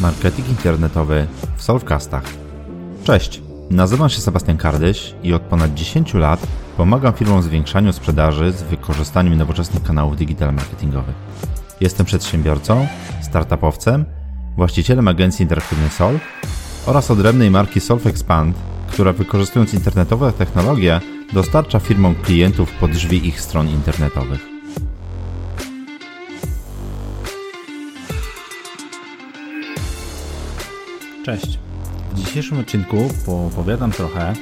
Marketing internetowy w Solvecastach. Cześć, nazywam się Sebastian Kardyś i od ponad 10 lat pomagam firmom w zwiększaniu sprzedaży z wykorzystaniem nowoczesnych kanałów digital marketingowych. Jestem przedsiębiorcą, startupowcem, właścicielem agencji interaktywnej Solve oraz odrębnej marki Solve Expand, która wykorzystując internetowe technologie dostarcza firmom klientów pod drzwi ich stron internetowych. Cześć. W dzisiejszym odcinku opowiadam trochę,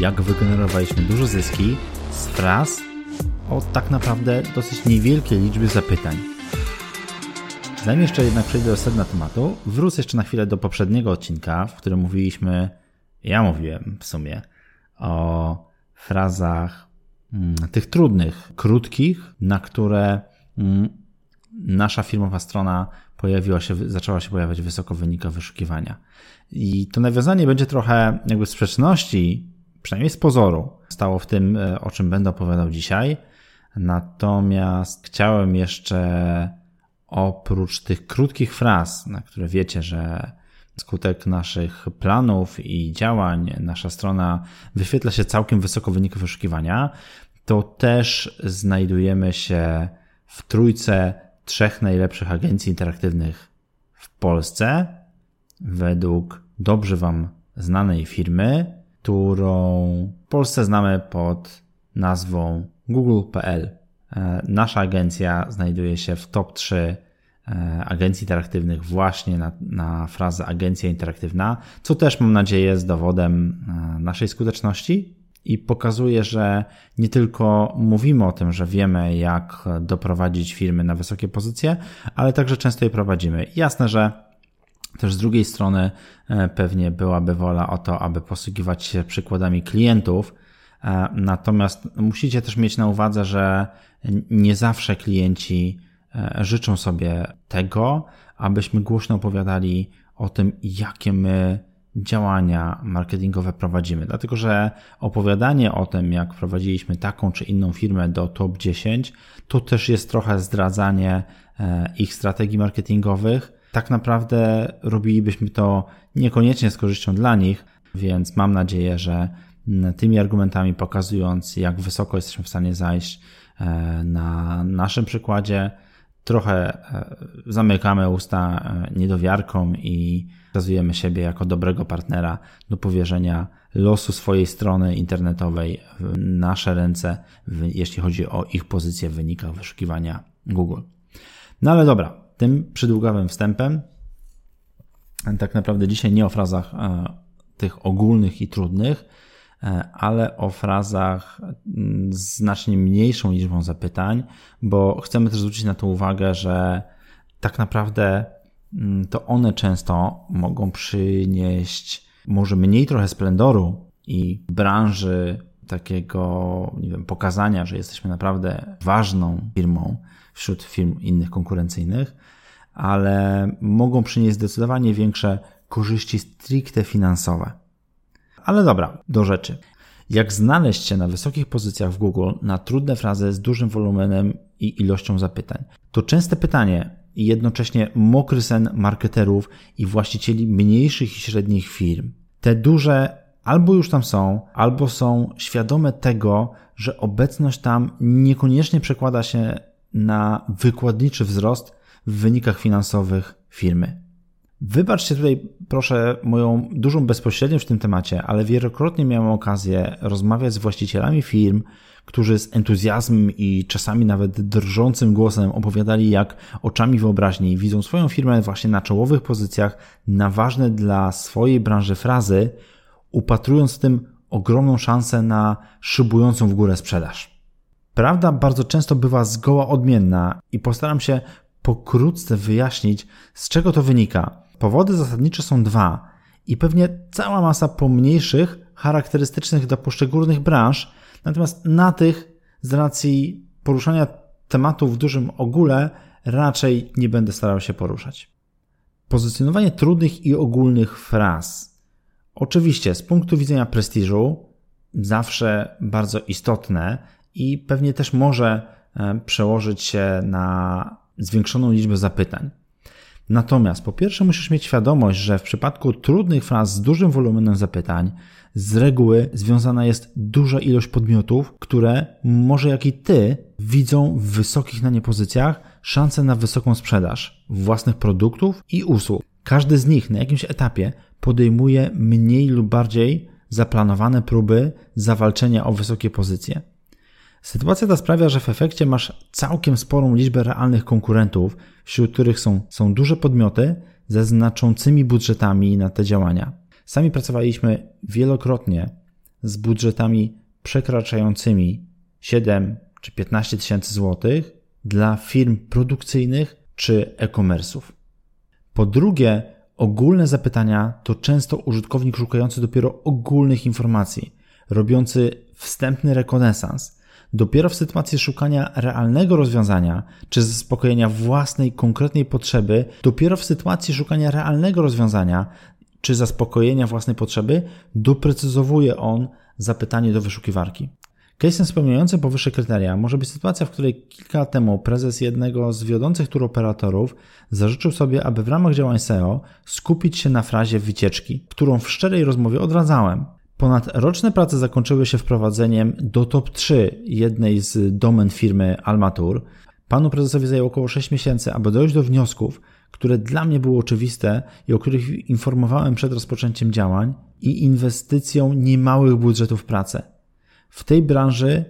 jak wygenerowaliśmy duże zyski z fraz o tak naprawdę dosyć niewielkiej liczby zapytań. Zanim jeszcze jednak przejdę do sedna tematu, wrócę jeszcze na chwilę do poprzedniego odcinka, w którym mówiliśmy, ja mówiłem w sumie, o frazach mm, tych trudnych, krótkich, na które mm, nasza firmowa strona pojawiła się, zaczęła się pojawiać wysoko w wynikach wyszukiwania. I to nawiązanie będzie trochę jakby sprzeczności, przynajmniej z pozoru, stało w tym, e, o czym będę opowiadał dzisiaj. Natomiast chciałem jeszcze oprócz tych krótkich fraz, na które wiecie, że skutek naszych planów i działań nasza strona wyświetla się całkiem wysoko w wyszukiwania, to też znajdujemy się w trójce trzech najlepszych agencji interaktywnych w Polsce, według dobrze Wam znanej firmy, którą w Polsce znamy pod nazwą Google.pl. E, nasza agencja znajduje się w top 3 e, agencji interaktywnych właśnie na, na frazę agencja interaktywna, co też mam nadzieję jest dowodem e, naszej skuteczności i pokazuje, że nie tylko mówimy o tym, że wiemy, jak doprowadzić firmy na wysokie pozycje, ale także często je prowadzimy. Jasne, że też z drugiej strony e, pewnie byłaby wola o to, aby posługiwać się przykładami klientów, e, natomiast musicie też mieć na uwadze, że nie zawsze klienci e, życzą sobie tego, abyśmy głośno opowiadali o tym, jakie my działania marketingowe prowadzimy. Dlatego, że opowiadanie o tym, jak prowadziliśmy taką czy inną firmę do top 10, to też jest trochę zdradzanie e, ich strategii marketingowych. Tak naprawdę robilibyśmy to niekoniecznie z korzyścią dla nich, więc mam nadzieję, że tymi argumentami pokazując, jak wysoko jesteśmy w stanie zajść e, na naszym przykładzie, trochę e, zamykamy usta niedowiarkom i wskazujemy siebie jako dobrego partnera do powierzenia losu swojej strony internetowej w nasze ręce, jeśli chodzi o ich pozycję w wynikach wyszukiwania Google. No ale dobra, tym przydługawym wstępem, tak naprawdę dzisiaj nie o frazach e, tych ogólnych i trudnych, e, ale o frazach z znacznie mniejszą liczbą zapytań, bo chcemy też zwrócić na to uwagę, że tak naprawdę Mm, to one często mogą przynieść może mniej trochę splendoru i branży takiego, nie wiem, pokazania, że jesteśmy naprawdę ważną firmą wśród firm innych konkurencyjnych, ale mogą przynieść zdecydowanie większe korzyści stricte finansowe. Ale dobra, do rzeczy. Jak znaleźć się na wysokich pozycjach w Google na trudne frazy z dużym wolumenem i ilością zapytań? To częste pytanie, i jednocześnie mokry sen marketerów i właścicieli mniejszych i średnich firm. Te duże albo już tam są, albo są świadome tego, że obecność tam niekoniecznie przekłada się na wykładniczy wzrost w wynikach finansowych firmy. Wybaczcie tutaj, proszę, moją dużą bezpośredniość w tym temacie, ale wielokrotnie miałem okazję rozmawiać z właścicielami firm, którzy z entuzjazmem i czasami nawet drżącym głosem opowiadali, jak oczami wyobraźni widzą swoją firmę właśnie na czołowych pozycjach, na ważne dla swojej branży frazy, upatrując w tym ogromną szansę na szybującą w górę sprzedaż. Prawda bardzo często bywa zgoła odmienna i postaram się pokrótce wyjaśnić, z czego to wynika. Powody zasadnicze są dwa i pewnie cała masa pomniejszych, charakterystycznych dla poszczególnych branż, natomiast na tych z racji poruszania tematu w dużym ogóle raczej nie będę starał się poruszać. Pozycjonowanie trudnych i ogólnych fraz. Oczywiście z punktu widzenia prestiżu zawsze bardzo istotne i pewnie też może e, przełożyć się na zwiększoną liczbę zapytań. Natomiast po pierwsze musisz mieć świadomość, że w przypadku trudnych fraz z dużym wolumenem zapytań z reguły związana jest duża ilość podmiotów, które może jak i ty widzą w wysokich na nie pozycjach szansę na wysoką sprzedaż własnych produktów i usług. Każdy z nich na jakimś etapie podejmuje mniej lub bardziej zaplanowane próby zawalczenia o wysokie pozycje. Sytuacja ta sprawia, że w efekcie masz całkiem sporą liczbę realnych konkurentów, wśród których są, są duże podmioty ze znaczącymi budżetami na te działania. Sami pracowaliśmy wielokrotnie z budżetami przekraczającymi 7 czy 15 tysięcy złotych dla firm produkcyjnych czy e-commerce'ów. Po drugie, ogólne zapytania to często użytkownik szukający dopiero ogólnych informacji, robiący wstępny rekonesans, Dopiero w sytuacji szukania realnego rozwiązania czy zaspokojenia własnej konkretnej potrzeby, dopiero w sytuacji szukania realnego rozwiązania czy zaspokojenia własnej potrzeby, doprecyzowuje on zapytanie do wyszukiwarki. Case'em spełniającym powyższe kryteria może być sytuacja, w której kilka lat temu prezes jednego z wiodących turoperatorów zażyczył sobie, aby w ramach działań SEO skupić się na frazie wycieczki, którą w szczerej rozmowie odradzałem. Ponadroczne prace zakończyły się wprowadzeniem do top 3 jednej z domen firmy Almatur. Panu prezesowi zajęło około 6 miesięcy, aby dojść do wniosków, które dla mnie były oczywiste i o których informowałem przed rozpoczęciem działań i inwestycją niemałych budżetów w pracę. W tej branży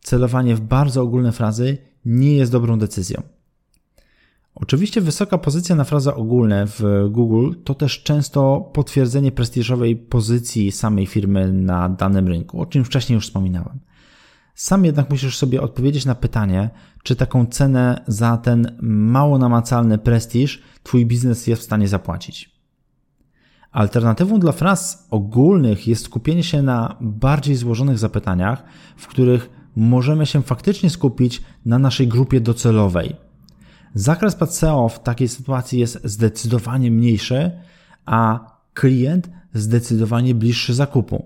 celowanie w bardzo ogólne frazy nie jest dobrą decyzją. Oczywiście wysoka pozycja na frazy ogólne w Google to też często potwierdzenie prestiżowej pozycji samej firmy na danym rynku, o czym wcześniej już wspominałem. Sam jednak musisz sobie odpowiedzieć na pytanie, czy taką cenę za ten mało namacalny prestiż Twój biznes jest w stanie zapłacić. Alternatywą dla fraz ogólnych jest skupienie się na bardziej złożonych zapytaniach, w których możemy się faktycznie skupić na naszej grupie docelowej, Zakres PCO w takiej sytuacji jest zdecydowanie mniejszy, a klient zdecydowanie bliższy zakupu.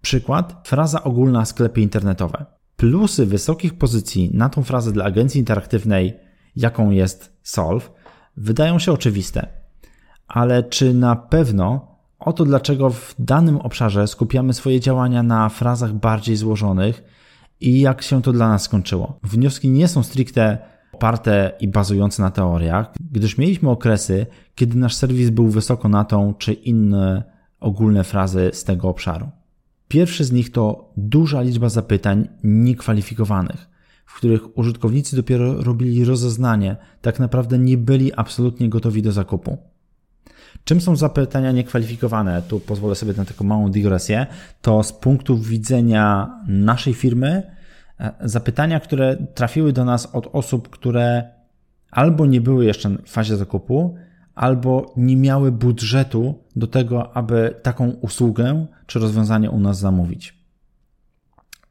Przykład, fraza ogólna sklepy internetowe. Plusy wysokich pozycji na tą frazę dla agencji interaktywnej, jaką jest Solve, wydają się oczywiste. Ale czy na pewno oto dlaczego w danym obszarze skupiamy swoje działania na frazach bardziej złożonych i jak się to dla nas skończyło? Wnioski nie są stricte oparte i bazujące na teoriach, gdyż mieliśmy okresy, kiedy nasz serwis był wysoko na tą czy inne ogólne frazy z tego obszaru. Pierwszy z nich to duża liczba zapytań niekwalifikowanych, w których użytkownicy dopiero robili rozeznanie, tak naprawdę nie byli absolutnie gotowi do zakupu. Czym są zapytania niekwalifikowane? Tu pozwolę sobie na taką małą dygresję. To z punktu widzenia naszej firmy zapytania, które trafiły do nas od osób, które albo nie były jeszcze w fazie zakupu, albo nie miały budżetu do tego, aby taką usługę czy rozwiązanie u nas zamówić.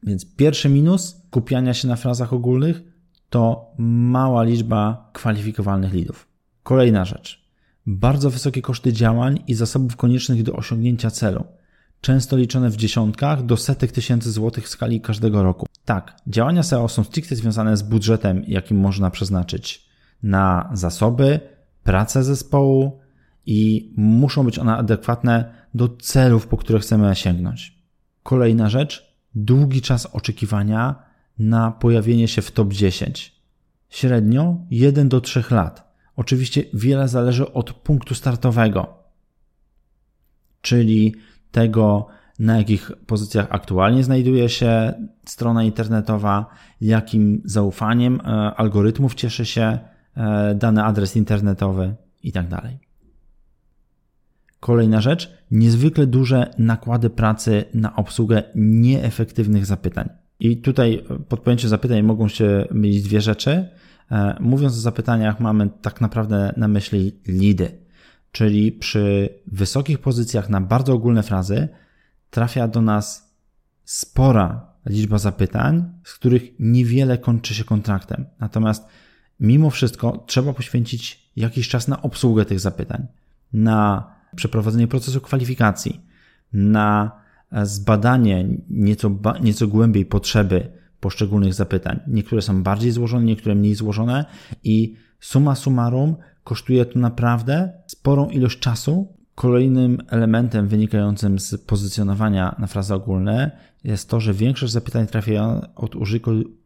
Więc pierwszy minus kupiania się na frazach ogólnych to mała liczba kwalifikowalnych lidów. Kolejna rzecz. Bardzo wysokie koszty działań i zasobów koniecznych do osiągnięcia celu często liczone w dziesiątkach do setek tysięcy złotych w skali każdego roku. Tak, działania SEO są stricte związane z budżetem, jakim można przeznaczyć na zasoby, pracę zespołu i muszą być one adekwatne do celów, po które chcemy sięgnąć. Kolejna rzecz, długi czas oczekiwania na pojawienie się w top 10. Średnio 1 do 3 lat Oczywiście wiele zależy od punktu startowego, czyli tego, na jakich pozycjach aktualnie znajduje się strona internetowa, jakim zaufaniem e, algorytmów cieszy się e, dany adres internetowy itd. Tak Kolejna rzecz, niezwykle duże nakłady pracy na obsługę nieefektywnych zapytań. I tutaj pod pojęciem zapytań mogą się mylić dwie rzeczy. E, mówiąc o zapytaniach, mamy tak naprawdę na myśli lidy, czyli przy wysokich pozycjach na bardzo ogólne frazy trafia do nas spora liczba zapytań, z których niewiele kończy się kontraktem. Natomiast mimo wszystko trzeba poświęcić jakiś czas na obsługę tych zapytań, na przeprowadzenie procesu kwalifikacji, na zbadanie nieco, nieco głębiej potrzeby poszczególnych zapytań. Niektóre są bardziej złożone, niektóre mniej złożone i suma summarum kosztuje to naprawdę sporą ilość czasu. Kolejnym elementem wynikającym z pozycjonowania na frazy ogólne jest to, że większość zapytań trafia od użytkowników.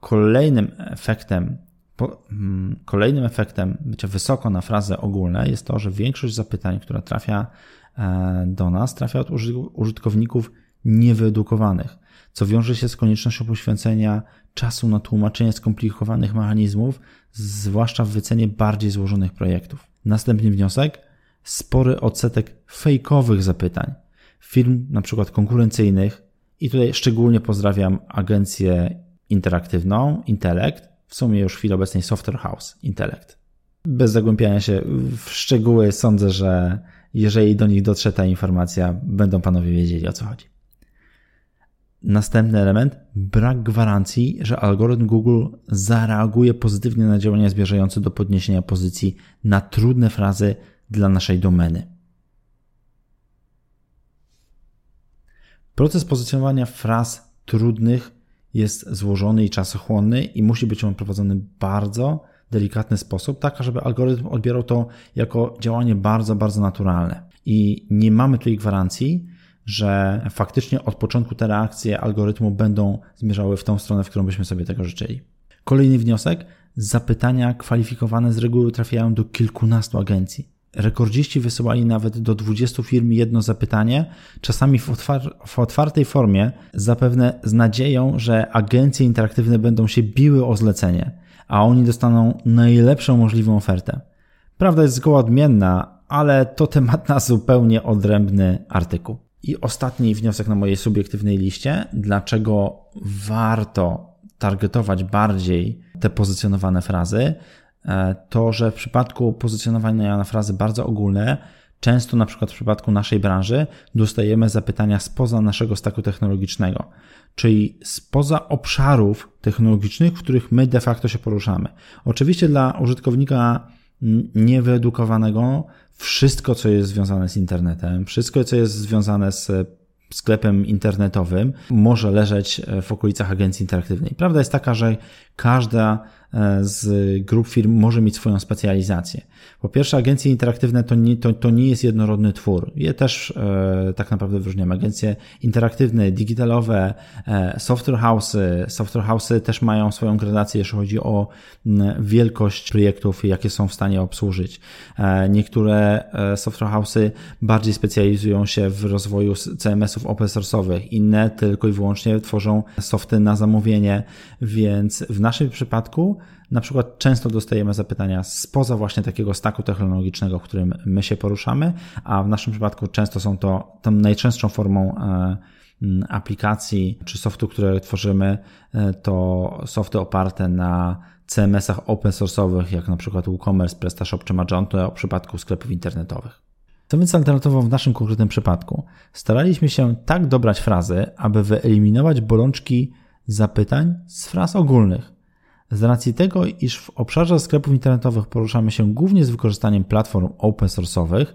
Kolejnym efektem po, hmm, kolejnym efektem bycia wysoko na frazę ogólne jest to, że większość zapytań, która trafia e, do nas, trafia od użytkowników niewyedukowanych, co wiąże się z koniecznością poświęcenia czasu na tłumaczenie skomplikowanych mechanizmów, zwłaszcza w wycenie bardziej złożonych projektów. Następny wniosek: spory odsetek fejkowych zapytań firm, na przykład konkurencyjnych, i tutaj szczególnie pozdrawiam agencję interaktywną, Intellect, w sumie już w chwili obecnej Software House, Intellect. Bez zagłębiania się w szczegóły, sądzę, że jeżeli do nich dotrze ta informacja, będą panowie wiedzieli o co chodzi. Następny element, brak gwarancji, że algorytm Google zareaguje pozytywnie na działania zmierzające do podniesienia pozycji na trudne frazy dla naszej domeny. Proces pozycjonowania fraz trudnych jest złożony i czasochłonny i musi być on prowadzony bardzo delikatny sposób, tak żeby algorytm odbierał to jako działanie bardzo, bardzo naturalne. I nie mamy tutaj gwarancji, że faktycznie od początku te reakcje algorytmu będą zmierzały w tą stronę, w którą byśmy sobie tego życzyli. Kolejny wniosek. Zapytania kwalifikowane z reguły trafiają do kilkunastu agencji. Rekordziści wysyłali nawet do 20 firm jedno zapytanie, czasami w, otwar w, otwartej formie, zapewne z nadzieją, że agencje interaktywne będą się biły o zlecenie, a oni dostaną najlepszą możliwą ofertę. Prawda jest zgoła odmienna, ale to temat na zupełnie odrębny artykuł. I ostatni wniosek na mojej subiektywnej liście, dlaczego warto targetować bardziej te pozycjonowane frazy, e, to że w przypadku pozycjonowania na frazy bardzo ogólne, często na przykład w przypadku naszej branży dostajemy zapytania spoza naszego staku technologicznego, czyli spoza obszarów technologicznych, w których my de facto się poruszamy. Oczywiście dla użytkownika niewyedukowanego wszystko, co jest związane z internetem, wszystko, co jest związane z sklepem internetowym, może leżeć w okolicach agencji interaktywnej. Prawda jest taka, że każda E, z grup firm może mieć swoją specjalizację. Po pierwsze, agencje interaktywne to nie, to, to nie jest jednorodny twór. Je też e, tak naprawdę wyróżniamy. Agencje interaktywne, digitalowe, e, software house'y. Software house'y też mają swoją gradację, jeśli chodzi o wielkość projektów, jakie są w stanie obsłużyć. E, niektóre e, software house'y bardziej specjalizują się w rozwoju CMS-ów open source'owych, inne tylko i wyłącznie tworzą softy na zamówienie, więc w naszym przypadku na przykład często dostajemy zapytania spoza właśnie takiego staku technologicznego, w którym my się poruszamy, a w naszym przypadku często są to tą najczęstszą formą e, aplikacji czy softu, które tworzymy, e, to softy oparte na CMS-ach open source'owych, jak na przykład WooCommerce, PrestaShop czy Magento w przypadku sklepów internetowych. Co więc alternatywą w naszym konkretnym przypadku? Staraliśmy się tak dobrać frazy, aby wyeliminować bolączki zapytań z fraz ogólnych. Z racji tego, iż w obszarze sklepów internetowych poruszamy się głównie z wykorzystaniem platform open source'owych,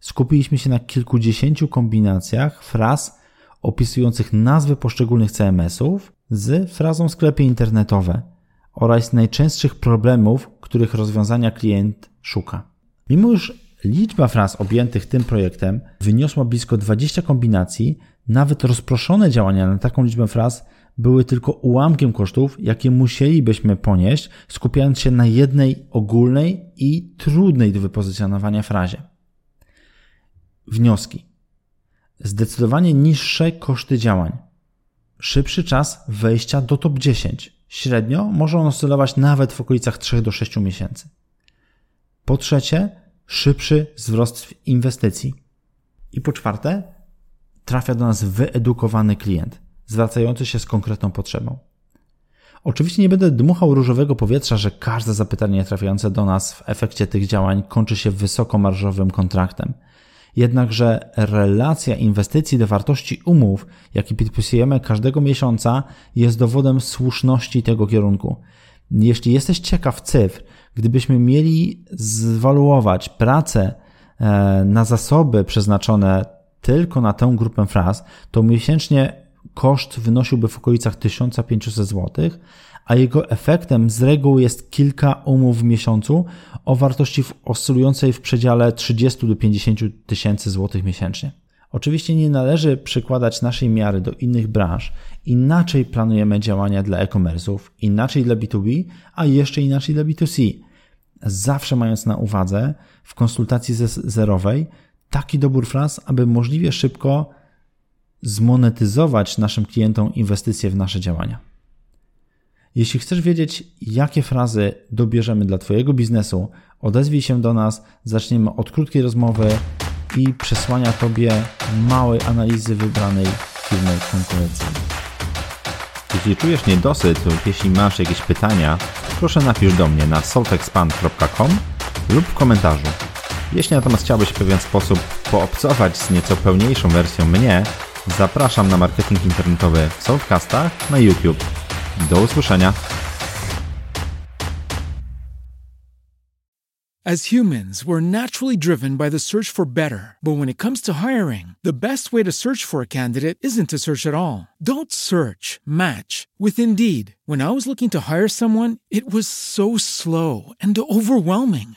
skupiliśmy się na kilkudziesięciu kombinacjach fraz opisujących nazwy poszczególnych CMS-ów z frazą sklepy internetowe oraz najczęstszych problemów, których rozwiązania klient szuka. Mimo już liczba fraz objętych tym projektem wyniosła blisko 20 kombinacji, nawet rozproszone działania na taką liczbę fraz były tylko ułamkiem kosztów, jakie musielibyśmy ponieść, skupiając się na jednej ogólnej i trudnej do wypozycjonowania frazie. Wnioski. Zdecydowanie niższe koszty działań. Szybszy czas wejścia do top 10. Średnio może on oscylować nawet w okolicach 3 do 6 miesięcy. Po trzecie, szybszy wzrost inwestycji. I po czwarte, trafia do nas wyedukowany klient, zwracający się z konkretną potrzebą. Oczywiście nie będę dmuchał różowego powietrza, że każde zapytanie trafiające do nas w efekcie tych działań kończy się wysokomarżowym kontraktem. Jednakże relacja inwestycji do wartości umów, jaki podpisujemy każdego miesiąca, jest dowodem słuszności tego kierunku. Jeśli jesteś ciekaw cyfr, gdybyśmy mieli zwaluować pracę e, na zasoby przeznaczone tylko na tę grupę fraz, to miesięcznie koszt wynosiłby w okolicach 1500 zł, a jego efektem z reguły jest kilka umów w miesiącu o wartości oscylującej w przedziale 30 do 50 tysięcy złotych miesięcznie. Oczywiście nie należy przykładać naszej miary do innych branż. Inaczej planujemy działania dla e-commerce'ów, inaczej dla B2B, a jeszcze inaczej dla B2C. Zawsze mając na uwadze w konsultacji zerowej taki dobór fraz, aby możliwie szybko zmonetyzować naszym klientom inwestycje w nasze działania. Jeśli chcesz wiedzieć, jakie frazy dobierzemy dla Twojego biznesu, odezwij się do nas, zaczniemy od krótkiej rozmowy i przesłania Tobie małej analizy wybranej firmy konkurencyjnej. Jeśli czujesz niedosyt lub jeśli masz jakieś pytania, proszę napisz do mnie na soltexpand.com lub w komentarzu. Jeśli natomiast chciałbyś w pewien sposób poobcować z nieco pełniejszą wersją mnie, zapraszam na marketing internetowy w na YouTube. Do usłyszenia. As humans, we're naturally driven by the search for better. But when it comes to hiring, the best way to search for a candidate isn't to search at all. Don't search, match with Indeed. When I was looking to hire someone, it was so slow and overwhelming.